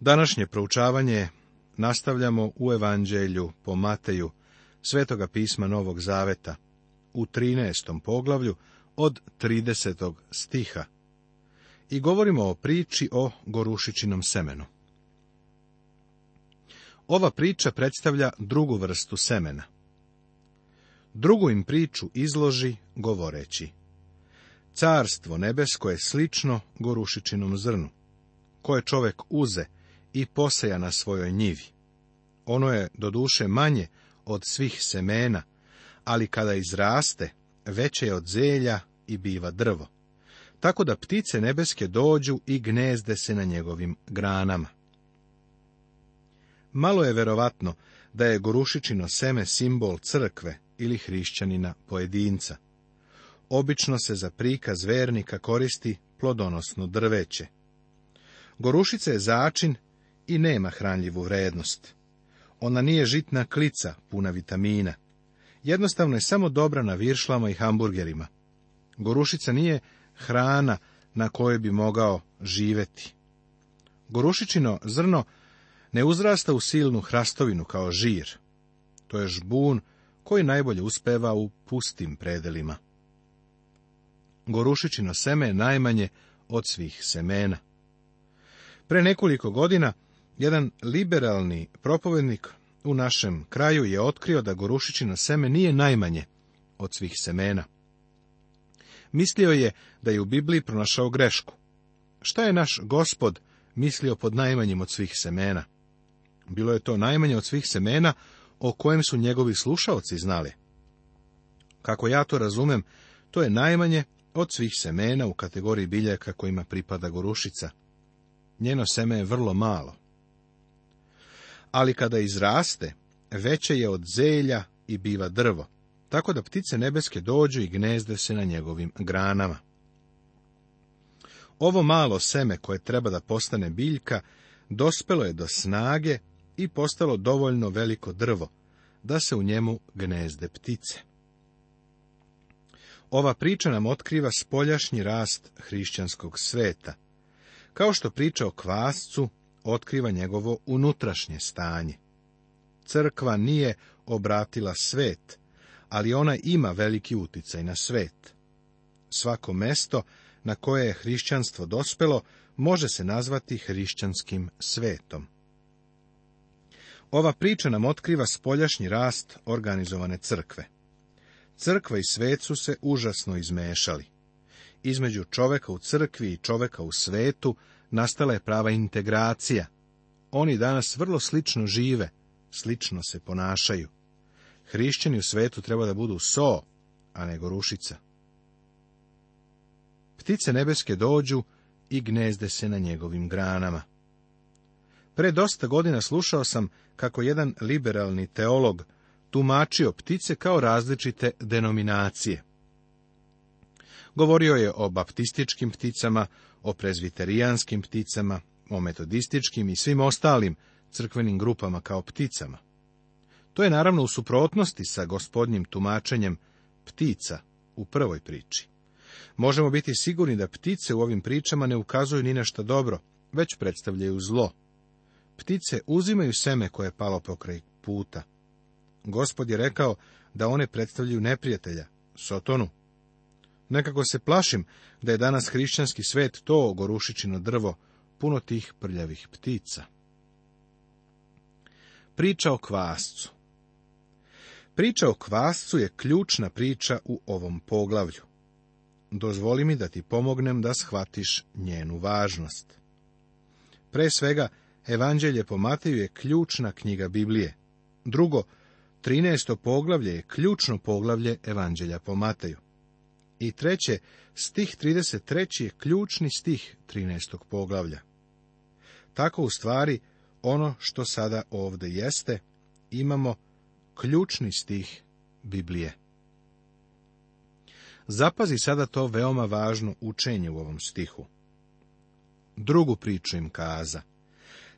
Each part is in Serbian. Današnje proučavanje nastavljamo u Evanđelju po Mateju, Svetoga pisma Novog Zaveta, u 13. poglavlju od 30. stiha. I govorimo o priči o gorušićinom semenu. Ova priča predstavlja drugu vrstu semena. Drugu im priču izloži govoreći. Carstvo nebesko je slično gorušićinom zrnu, koje čovjek uze i poseja na svojoj njivi. Ono je doduše manje od svih semena, ali kada izraste, veće je od zelja i biva drvo, tako da ptice nebeske dođu i gnezde se na njegovim granama. Malo je verovatno da je gorušičino seme simbol crkve ili hrišćanina pojedinca. Obično se za prikaz vernika koristi plodonosno drveće. Gorušica je začin i nema hranljivu vrednost. Ona nije žitna klica puna vitamina. Jednostavno je samo dobra na viršlama i hamburgerima. Gorušica nije hrana na kojoj bi mogao živeti. Gorušićino zrno ne uzrasta u silnu hrastovinu kao žir. To je žbun koji najbolje uspeva u pustim predelima. Gorušićino seme je najmanje od svih semena. Pre nekoliko godina jedan liberalni propovednik u našem kraju je otkrio da gorušićina seme nije najmanje od svih semena. Mislio je da je u Bibliji pronašao grešku. Šta je naš gospod mislio pod najmanjim od svih semena? Bilo je to najmanje od svih semena o kojem su njegovi slušaoci znali. Kako ja to razumem, to je najmanje od svih semena u kategoriji biljaka kojima pripada gorušica. Njeno seme je vrlo malo ali kada izraste, veće je od zelja i biva drvo, tako da ptice nebeske dođu i gnezde se na njegovim granama. Ovo malo seme koje treba da postane biljka, dospelo je do snage i postalo dovoljno veliko drvo, da se u njemu gnezde ptice. Ova priča nam otkriva spoljašnji rast hrišćanskog sveta. Kao što priča o kvascu, otkriva njegovo unutrašnje stanje. Crkva nije obratila svet, ali ona ima veliki uticaj na svet. Svako mesto na koje je hrišćanstvo dospelo može se nazvati hrišćanskim svetom. Ova priča nam otkriva spoljašnji rast organizovane crkve. Crkva i svet su se užasno izmešali. Između čoveka u crkvi i čoveka u svetu nastala je prava integracija. Oni danas vrlo slično žive, slično se ponašaju. Hrišćani u svetu treba da budu so, a ne gorušica. Ptice nebeske dođu i gnezde se na njegovim granama. Pre dosta godina slušao sam kako jedan liberalni teolog tumačio ptice kao različite denominacije. Govorio je o baptističkim pticama, o prezviterijanskim pticama, o metodističkim i svim ostalim crkvenim grupama kao pticama. To je naravno u suprotnosti sa gospodnjim tumačenjem ptica u prvoj priči. Možemo biti sigurni da ptice u ovim pričama ne ukazuju ni na dobro, već predstavljaju zlo. Ptice uzimaju seme koje je palo pokraj puta. Gospod je rekao da one predstavljaju neprijatelja, Sotonu. Nekako se plašim da je danas hrišćanski svet to na drvo, puno tih prljavih ptica. Priča o kvascu Priča o kvascu je ključna priča u ovom poglavlju. Dozvoli mi da ti pomognem da shvatiš njenu važnost. Pre svega, Evanđelje po Mateju je ključna knjiga Biblije. Drugo, 13. poglavlje je ključno poglavlje Evanđelja po Mateju. I treće, stih 33. je ključni stih 13. poglavlja. Tako u stvari, ono što sada ovdje jeste, imamo ključni stih Biblije. Zapazi sada to veoma važno učenje u ovom stihu. Drugu priču im kaza.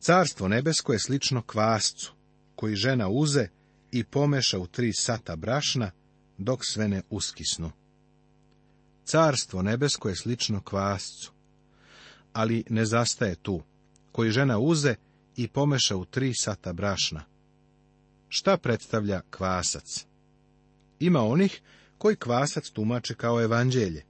Carstvo nebesko je slično kvascu, koji žena uze i pomeša u tri sata brašna, dok sve ne uskisnu. Carstvo nebesko je slično kvascu, ali ne zastaje tu, koji žena uze i pomeša u tri sata brašna. Šta predstavlja kvasac? Ima onih koji kvasac tumače kao evanđelje,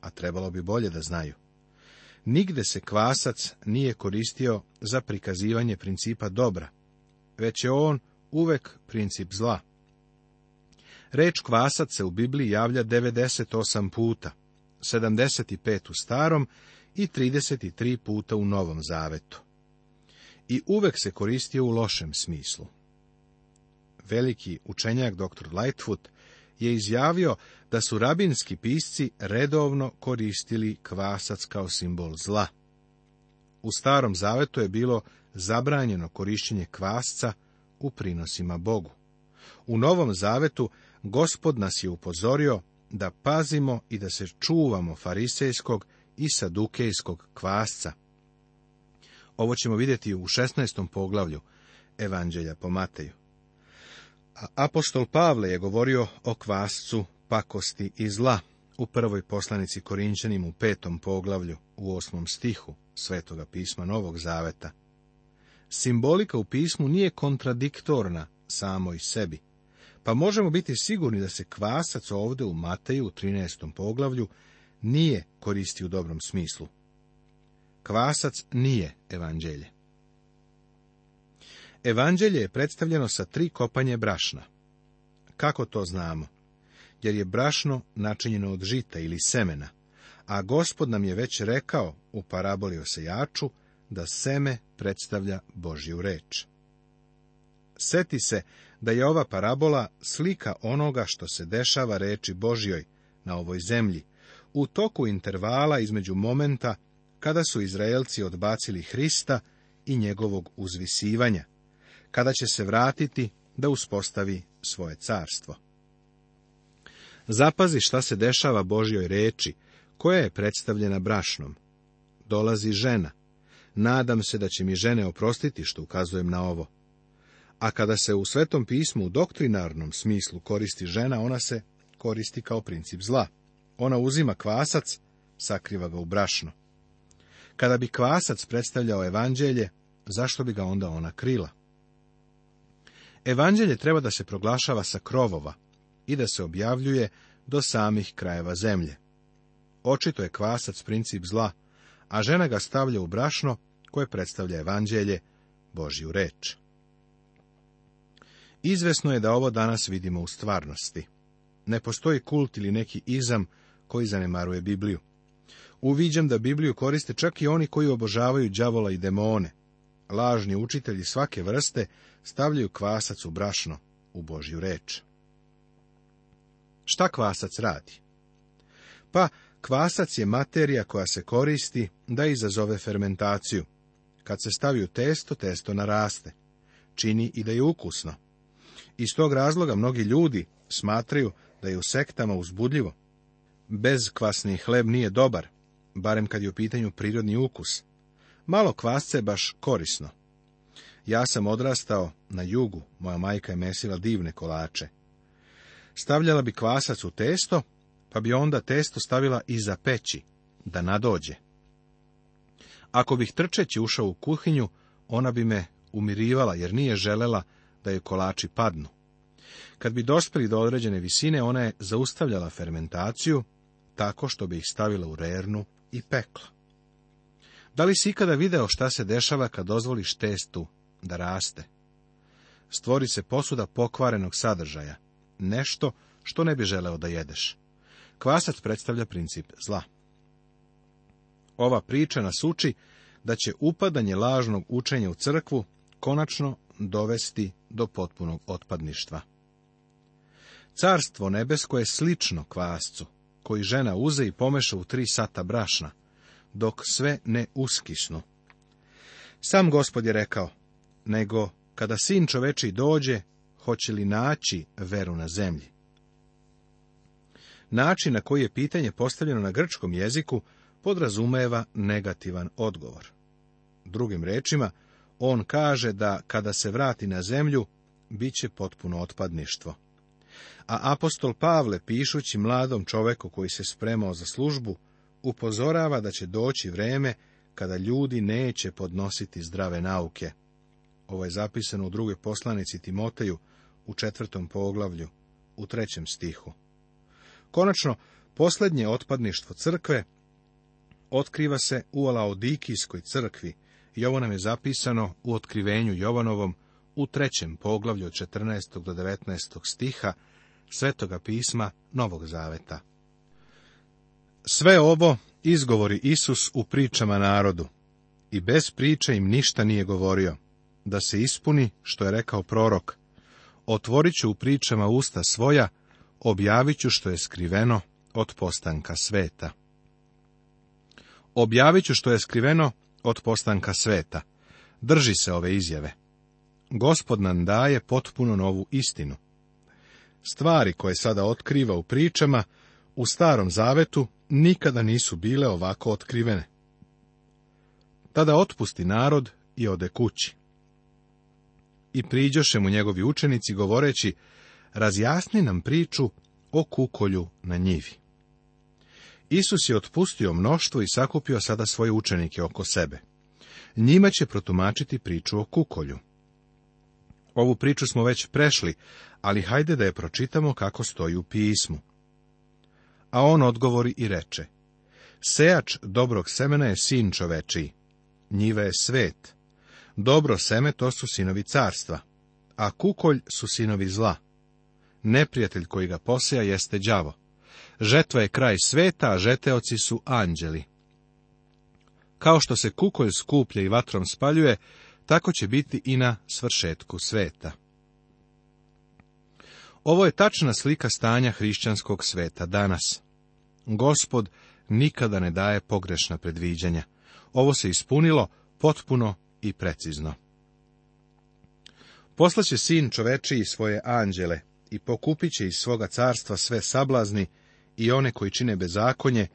a trebalo bi bolje da znaju. Nigde se kvasac nije koristio za prikazivanje principa dobra, već je on uvek princip zla. Reč kvasac se u Bibliji javlja 98 puta, 75 u starom i 33 puta u Novom zavetu. I uvek se koristio u lošem smislu. Veliki učenjak dr. Lightfoot je izjavio da su rabinski pisci redovno koristili kvasac kao simbol zla. U starom zavetu je bilo zabranjeno korišćenje kvasca u prinosima Bogu. U Novom zavetu Gospod nas je upozorio da pazimo i da se čuvamo farisejskog i sadukejskog kvasca. Ovo ćemo vidjeti u 16. poglavlju Evanđelja po Mateju. apostol Pavle je govorio o kvascu pakosti i zla u prvoj poslanici Korinčanim u petom poglavlju u osmom stihu Svetoga pisma Novog Zaveta. Simbolika u pismu nije kontradiktorna samoj sebi. Pa možemo biti sigurni da se kvasac ovdje u Mateju u 13. poglavlju nije koristi u dobrom smislu. Kvasac nije evanđelje. Evanđelje je predstavljeno sa tri kopanje brašna. Kako to znamo? Jer je brašno načinjeno od žita ili semena, a gospod nam je već rekao u paraboli o sejaču da seme predstavlja Božju reč. Seti se da je ova parabola slika onoga što se dešava reči Božjoj na ovoj zemlji, u toku intervala između momenta kada su Izraelci odbacili Hrista i njegovog uzvisivanja, kada će se vratiti da uspostavi svoje carstvo. Zapazi šta se dešava Božjoj reči, koja je predstavljena brašnom. Dolazi žena. Nadam se da će mi žene oprostiti što ukazujem na ovo a kada se u Svetom pismu u doktrinarnom smislu koristi žena, ona se koristi kao princip zla. Ona uzima kvasac, sakriva ga u brašno. Kada bi kvasac predstavljao evanđelje, zašto bi ga onda ona krila? Evanđelje treba da se proglašava sa krovova i da se objavljuje do samih krajeva zemlje. Očito je kvasac princip zla, a žena ga stavlja u brašno koje predstavlja evanđelje, Božju reč. Izvesno je da ovo danas vidimo u stvarnosti. Ne postoji kult ili neki izam koji zanemaruje Bibliju. Uviđam da Bibliju koriste čak i oni koji obožavaju đavola i demone. Lažni učitelji svake vrste stavljaju kvasac u brašno, u Božju reč. Šta kvasac radi? Pa, kvasac je materija koja se koristi da izazove fermentaciju. Kad se stavi u testo, testo naraste. Čini i da je ukusno. Iz tog razloga mnogi ljudi smatraju da je u sektama uzbudljivo. Bez kvasni hleb nije dobar, barem kad je u pitanju prirodni ukus. Malo kvasce baš korisno. Ja sam odrastao na jugu, moja majka je mesila divne kolače. Stavljala bi kvasac u testo, pa bi onda testo stavila iza peći, da nadođe. Ako bih trčeći ušao u kuhinju, ona bi me umirivala, jer nije želela da joj kolači padnu. Kad bi dospeli do određene visine, ona je zaustavljala fermentaciju tako što bi ih stavila u rernu i pekla. Da li si ikada video šta se dešava kad dozvoliš testu da raste? Stvori se posuda pokvarenog sadržaja, nešto što ne bi želeo da jedeš. Kvasac predstavlja princip zla. Ova priča nas uči da će upadanje lažnog učenja u crkvu konačno dovesti do potpunog otpadništva. Carstvo nebesko je slično kvascu, koji žena uze i pomeša u tri sata brašna, dok sve ne uskisnu. Sam gospod je rekao, nego kada sin čoveči dođe, hoće li naći veru na zemlji? Način na koji je pitanje postavljeno na grčkom jeziku podrazumeva negativan odgovor. Drugim rečima, on kaže da kada se vrati na zemlju, bit će potpuno otpadništvo a apostol Pavle, pišući mladom čoveku koji se spremao za službu, upozorava da će doći vreme kada ljudi neće podnositi zdrave nauke. Ovo je zapisano u druge poslanici Timoteju u četvrtom poglavlju, u trećem stihu. Konačno, posljednje otpadništvo crkve otkriva se u Alaodikijskoj crkvi i ovo nam je zapisano u otkrivenju Jovanovom u trećem poglavlju od 14. do 19. stiha, Svetoga pisma Novog Zaveta. Sve ovo izgovori Isus u pričama narodu i bez priče im ništa nije govorio, da se ispuni što je rekao prorok. Otvorit ću u pričama usta svoja, objavit ću što je skriveno od postanka sveta. Objavit ću što je skriveno od postanka sveta. Drži se ove izjave. Gospod nam daje potpuno novu istinu. Stvari koje sada otkriva u pričama u Starom zavetu nikada nisu bile ovako otkrivene. Tada otpusti narod i ode kući. I priđoše mu njegovi učenici govoreći, razjasni nam priču o kukolju na njivi. Isus je otpustio mnoštvo i sakupio sada svoje učenike oko sebe. Njima će protumačiti priču o kukolju. Ovu priču smo već prešli, ali hajde da je pročitamo kako stoji u pismu. A on odgovori i reče, Sejač dobrog semena je sin čovečiji, njive je svet, dobro seme to su sinovi carstva, a kukolj su sinovi zla. Neprijatelj koji ga poseja jeste đavo. Žetva je kraj sveta, a žeteoci su anđeli. Kao što se kukolj skuplje i vatrom spaljuje, tako će biti i na svršetku sveta. Ovo je tačna slika stanja hrišćanskog sveta danas. Gospod nikada ne daje pogrešna predviđanja. Ovo se ispunilo potpuno i precizno. Poslaće sin čovečiji i svoje anđele i pokupit će iz svoga carstva sve sablazni i one koji čine bezakonje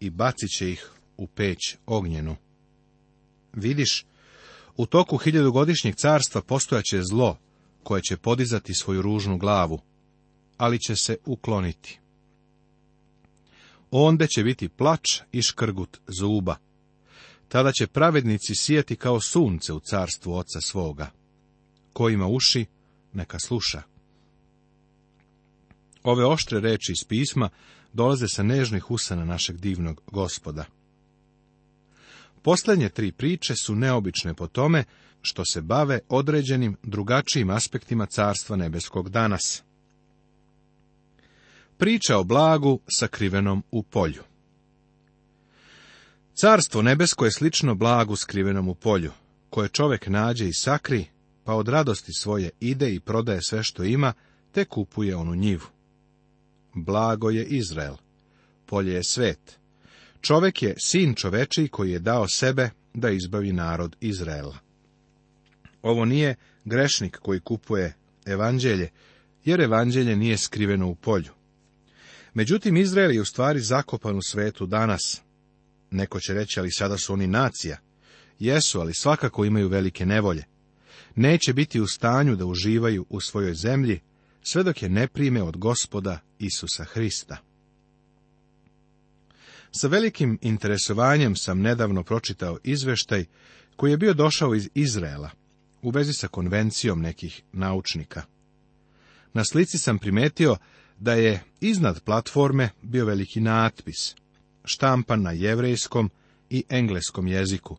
i bacit će ih u peć ognjenu. Vidiš, u toku hiljadugodišnjeg carstva postojaće zlo, koje će podizati svoju ružnu glavu, ali će se ukloniti. Onda će biti plač i škrgut zuba. Tada će pravednici sijati kao sunce u carstvu oca svoga. Ko ima uši, neka sluša. Ove oštre reči iz pisma dolaze sa nežnih usana našeg divnog gospoda. Posljednje tri priče su neobične po tome što se bave određenim drugačijim aspektima carstva nebeskog danas. Priča o blagu sakrivenom u polju Carstvo nebesko je slično blagu skrivenom u polju, koje čovek nađe i sakri, pa od radosti svoje ide i prodaje sve što ima, te kupuje onu njivu. Blago je Izrael, polje je svet, Čovek je sin čoveči koji je dao sebe da izbavi narod Izraela. Ovo nije grešnik koji kupuje evanđelje, jer evanđelje nije skriveno u polju. Međutim, Izrael je u stvari zakopan u svetu danas. Neko će reći, ali sada su oni nacija. Jesu, ali svakako imaju velike nevolje. Neće biti u stanju da uživaju u svojoj zemlji, sve dok je ne prime od gospoda Isusa Hrista. Sa velikim interesovanjem sam nedavno pročitao izveštaj koji je bio došao iz Izraela u vezi sa konvencijom nekih naučnika. Na slici sam primetio da je iznad platforme bio veliki natpis, štampan na jevrejskom i engleskom jeziku,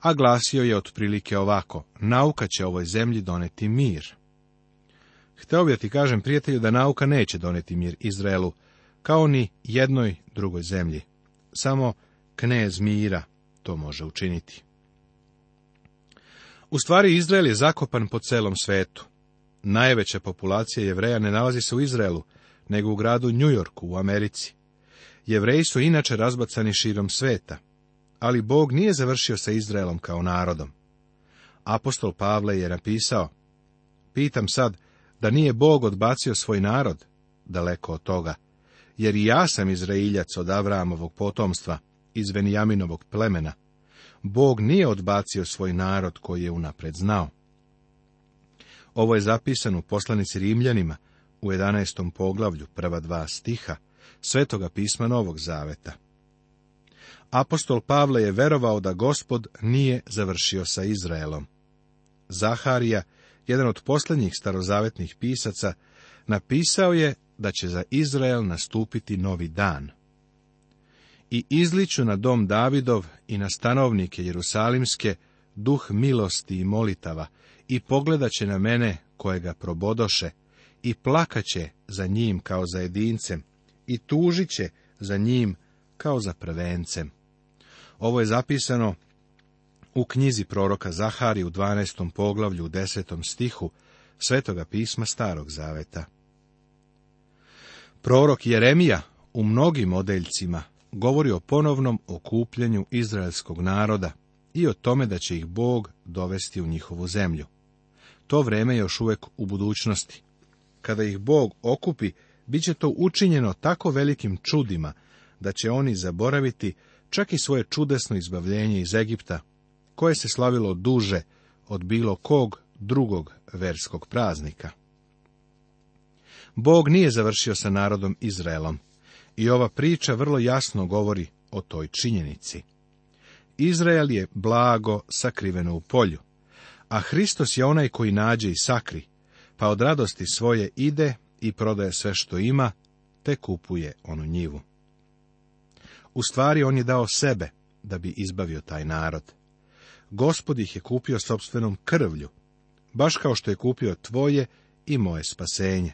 a glasio je otprilike ovako, nauka će ovoj zemlji doneti mir. Hteo bih ja ti kažem, prijatelju, da nauka neće doneti mir Izraelu, kao ni jednoj drugoj zemlji. Samo knez mira to može učiniti. U stvari, Izrael je zakopan po celom svetu. Najveća populacija jevreja ne nalazi se u Izraelu, nego u gradu Njujorku u Americi. Jevreji su inače razbacani širom sveta, ali Bog nije završio sa Izraelom kao narodom. Apostol Pavle je napisao, pitam sad da nije Bog odbacio svoj narod, daleko od toga, jer i ja sam Izraeljac od Avramovog potomstva, iz Venijaminovog plemena. Bog nije odbacio svoj narod koji je unapred znao. Ovo je zapisano u poslanici Rimljanima u 11. poglavlju prva dva stiha Svetoga pisma Novog Zaveta. Apostol Pavle je verovao da gospod nije završio sa Izraelom. Zaharija, jedan od posljednjih starozavetnih pisaca, napisao je da će za Izrael nastupiti novi dan. I izliču na dom Davidov i na stanovnike Jerusalimske duh milosti i molitava i pogledat će na mene kojega probodoše i plakaće za njim kao za jedincem i tužit će za njim kao za prvencem. Ovo je zapisano u knjizi proroka Zahari u 12. poglavlju u 10. stihu Svetoga pisma Starog Zaveta. Prorok Jeremija u mnogim odeljcima govori o ponovnom okupljanju izraelskog naroda i o tome da će ih Bog dovesti u njihovu zemlju. To vreme je još uvek u budućnosti. Kada ih Bog okupi, bit će to učinjeno tako velikim čudima da će oni zaboraviti čak i svoje čudesno izbavljenje iz Egipta, koje se slavilo duže od bilo kog drugog verskog praznika. Bog nije završio sa narodom Izraelom. I ova priča vrlo jasno govori o toj činjenici. Izrael je blago sakriveno u polju, a Hristos je onaj koji nađe i sakri, pa od radosti svoje ide i prodaje sve što ima, te kupuje onu njivu. U stvari on je dao sebe da bi izbavio taj narod. Gospod ih je kupio sobstvenom krvlju, baš kao što je kupio tvoje i moje spasenje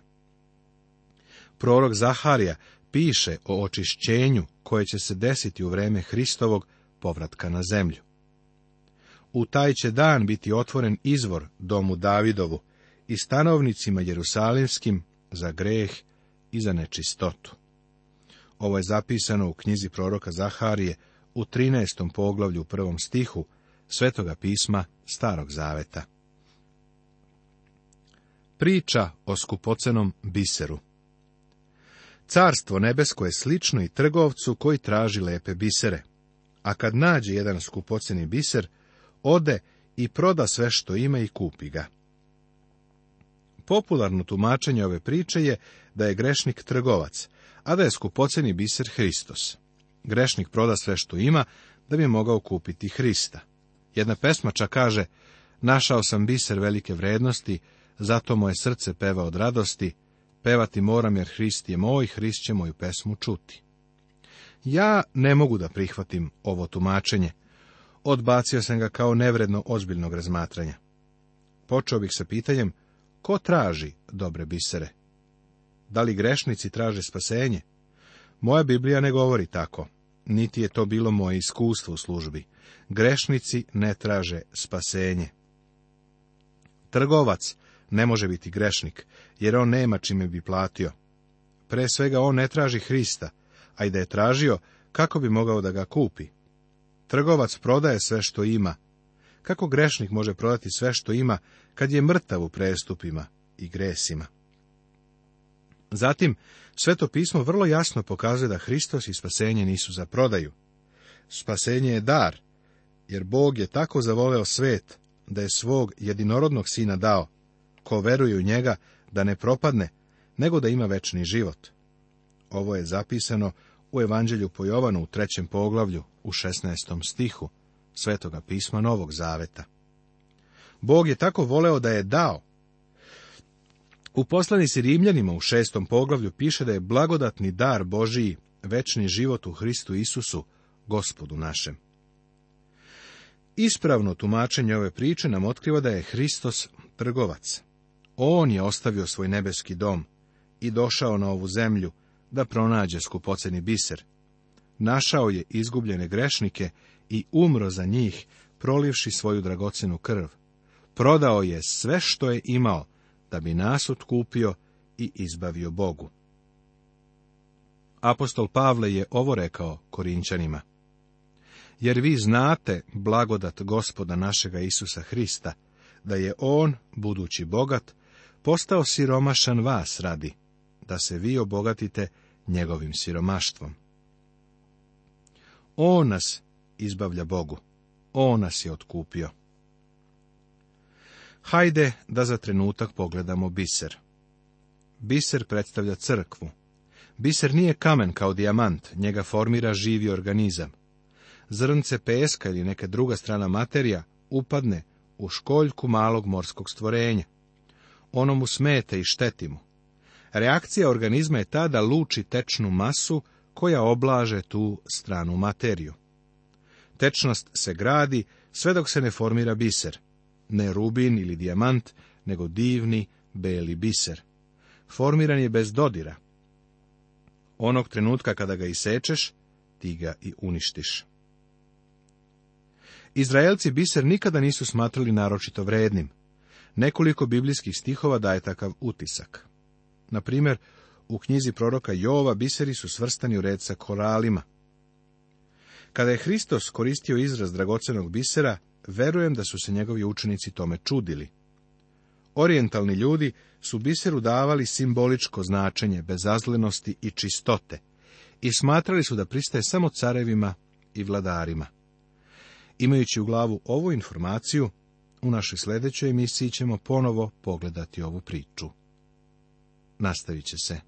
prorok Zaharija piše o očišćenju koje će se desiti u vreme Hristovog povratka na zemlju. U taj će dan biti otvoren izvor domu Davidovu i stanovnicima jerusalimskim za greh i za nečistotu. Ovo je zapisano u knjizi proroka Zaharije u 13. poglavlju u prvom stihu Svetoga pisma Starog Zaveta. Priča o skupocenom biseru Carstvo nebesko je slično i trgovcu koji traži lepe bisere. A kad nađe jedan skupoceni biser, ode i proda sve što ima i kupi ga. Popularno tumačenje ove priče je da je grešnik trgovac, a da je skupoceni biser Hristos. Grešnik proda sve što ima da bi mogao kupiti Hrista. Jedna pesmača kaže, našao sam biser velike vrednosti, zato moje srce peva od radosti, Pevati moram jer Hrist je moj, Hrist će moju pesmu čuti. Ja ne mogu da prihvatim ovo tumačenje. Odbacio sam ga kao nevredno ozbiljnog razmatranja. Počeo bih sa pitanjem, ko traži dobre bisere? Da li grešnici traže spasenje? Moja Biblija ne govori tako, niti je to bilo moje iskustvo u službi. Grešnici ne traže spasenje. Trgovac ne može biti grešnik, jer on nema čime bi platio. Pre svega on ne traži Hrista, a i da je tražio, kako bi mogao da ga kupi? Trgovac prodaje sve što ima. Kako grešnik može prodati sve što ima, kad je mrtav u prestupima i gresima? Zatim, sveto pismo vrlo jasno pokazuje da Hristos i spasenje nisu za prodaju. Spasenje je dar, jer Bog je tako zavoleo svet, da je svog jedinorodnog sina dao, ko veruje u njega da ne propadne, nego da ima večni život. Ovo je zapisano u Evanđelju po Jovanu u trećem poglavlju, u 16. stihu, Svetoga pisma Novog Zaveta. Bog je tako voleo da je dao. U poslanici Rimljanima u šestom poglavlju piše da je blagodatni dar Božiji večni život u Hristu Isusu, gospodu našem. Ispravno tumačenje ove priče nam otkriva da je Hristos trgovac. On je ostavio svoj nebeski dom i došao na ovu zemlju da pronađe skupoceni biser. Našao je izgubljene grešnike i umro za njih, prolivši svoju dragocenu krv. Prodao je sve što je imao, da bi nas otkupio i izbavio Bogu. Apostol Pavle je ovo rekao Korinčanima. Jer vi znate blagodat gospoda našega Isusa Hrista, da je on, budući bogat, postao siromašan vas radi, da se vi obogatite njegovim siromaštvom. On nas izbavlja Bogu, On nas je otkupio. Hajde da za trenutak pogledamo biser. Biser predstavlja crkvu. Biser nije kamen kao dijamant, njega formira živi organizam. Zrnce peska ili neka druga strana materija upadne u školjku malog morskog stvorenja ono mu smete i šteti mu. Reakcija organizma je ta da luči tečnu masu koja oblaže tu stranu materiju. Tečnost se gradi sve dok se ne formira biser, ne rubin ili dijamant, nego divni beli biser. Formiran je bez dodira. Onog trenutka kada ga isečeš, ti ga i uništiš. Izraelci biser nikada nisu smatrali naročito vrednim. Nekoliko biblijskih stihova daje takav utisak. Na primjer, u knjizi proroka Jova biseri su svrstani u red sa koralima. Kada je Hristos koristio izraz dragocenog bisera, verujem da su se njegovi učenici tome čudili. Orientalni ljudi su biseru davali simboličko značenje bezazlenosti i čistote i smatrali su da pristaje samo carevima i vladarima. Imajući u glavu ovu informaciju, u našoj sljedećoj emisiji ćemo ponovo pogledati ovu priču. Nastavit će se